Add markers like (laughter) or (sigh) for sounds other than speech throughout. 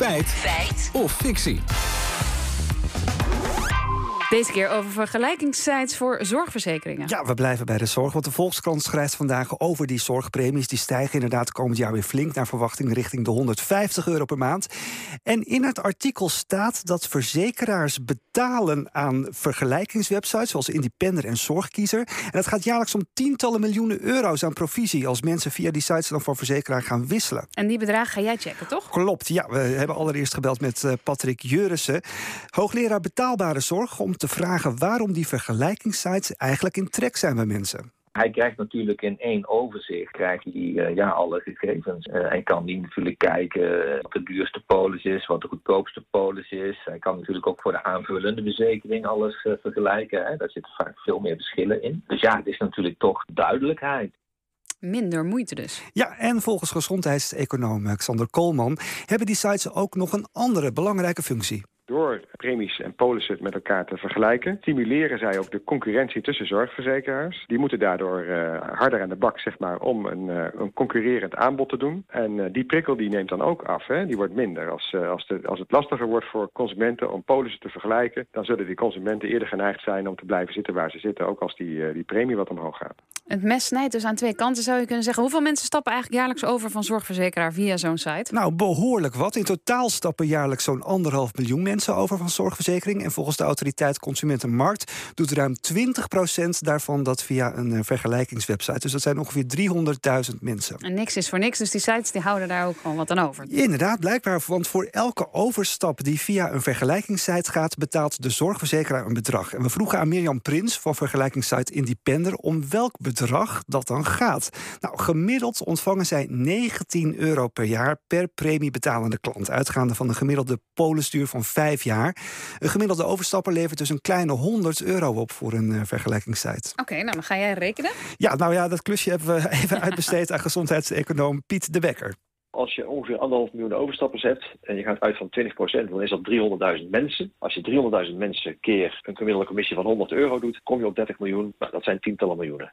Feit. Feit. Of fictie. Deze keer over vergelijkingssites voor zorgverzekeringen. Ja, we blijven bij de zorg. Want de Volkskrant schrijft vandaag over die zorgpremies. Die stijgen inderdaad komend jaar weer flink naar verwachting richting de 150 euro per maand. En in het artikel staat dat verzekeraars betalen aan vergelijkingswebsites zoals Independer en Zorgkiezer. En dat gaat jaarlijks om tientallen miljoenen euro's aan provisie als mensen via die sites dan voor verzekeraar gaan wisselen. En die bedragen ga jij checken, toch? Klopt, ja. We hebben allereerst gebeld met eh, Patrick Jurissen, hoogleraar betaalbare zorg, om te vragen waarom die vergelijkingssites eigenlijk in trek zijn bij mensen. Hij krijgt natuurlijk in één overzicht krijgt hij, uh, ja, alle gegevens. Uh, en kan die natuurlijk kijken wat de duurste polis is, wat de goedkoopste polis is. Hij kan natuurlijk ook voor de aanvullende verzekering alles uh, vergelijken. Hè. Daar zitten vaak veel meer verschillen in. Dus ja, het is natuurlijk toch duidelijkheid. Minder moeite dus. Ja, en volgens gezondheidseconoom Xander Koolman hebben die sites ook nog een andere belangrijke functie. Door premies en polissen met elkaar te vergelijken, stimuleren zij ook de concurrentie tussen zorgverzekeraars. Die moeten daardoor uh, harder aan de bak zeg maar, om een, uh, een concurrerend aanbod te doen. En uh, die prikkel die neemt dan ook af. Hè? Die wordt minder. Als, als, de, als het lastiger wordt voor consumenten om polissen te vergelijken, dan zullen die consumenten eerder geneigd zijn om te blijven zitten waar ze zitten, ook als die, die premie wat omhoog gaat. Het mes snijdt dus aan twee kanten, zou je kunnen zeggen. Hoeveel mensen stappen eigenlijk jaarlijks over van zorgverzekeraar via zo'n site? Nou, behoorlijk wat. In totaal stappen jaarlijks zo'n anderhalf miljoen mensen over van zorgverzekering. En volgens de autoriteit Consumentenmarkt doet ruim 20% daarvan dat via een uh, vergelijkingswebsite. Dus dat zijn ongeveer 300.000 mensen. En niks is voor niks, dus die sites die houden daar ook gewoon wat aan over. Inderdaad, blijkbaar. Want voor elke overstap die via een vergelijkingssite gaat, betaalt de zorgverzekeraar een bedrag. En we vroegen aan Mirjam Prins van vergelijkingssite Independer om welk bedrag dat dan gaat. Nou, gemiddeld ontvangen zij 19 euro per jaar per premiebetalende klant. Uitgaande van een gemiddelde polisduur van 5 jaar. Een gemiddelde overstapper levert dus een kleine 100 euro op voor een uh, vergelijkingssite. Oké, okay, nou dan ga jij rekenen. Ja, nou ja, dat klusje hebben we (laughs) even uitbesteed aan gezondheidseconoom Piet de Bekker. Als je ongeveer anderhalf miljoen overstappers hebt en je gaat uit van 20% dan is dat 300.000 mensen. Als je 300.000 mensen keer een gemiddelde commissie van 100 euro doet, kom je op 30 miljoen. Nou, dat zijn tientallen miljoenen.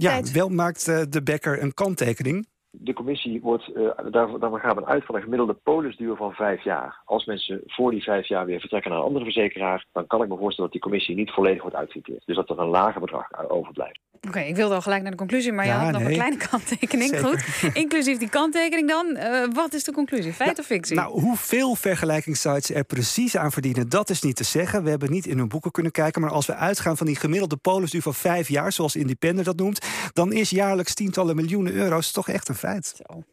Ja, Tijd. wel maakt uh, de Bekker een kanttekening. De commissie wordt, uh, daar, daar gaan we uit van een gemiddelde polisduur van vijf jaar. Als mensen voor die vijf jaar weer vertrekken naar een andere verzekeraar, dan kan ik me voorstellen dat die commissie niet volledig wordt uitgekeerd. Dus dat er een lager bedrag overblijft. Oké, okay, ik wilde al gelijk naar de conclusie, maar ja, je had nog nee. een kleine (laughs) kanttekening. Goed, inclusief die kanttekening dan. Uh, wat is de conclusie? Feit ja, of fictie? Nou, hoeveel vergelijkingssites er precies aan verdienen, dat is niet te zeggen. We hebben niet in hun boeken kunnen kijken, maar als we uitgaan van die gemiddelde polisduur van vijf jaar, zoals Independer dat noemt, dan is jaarlijks tientallen miljoenen euro's toch echt een feit. Zo.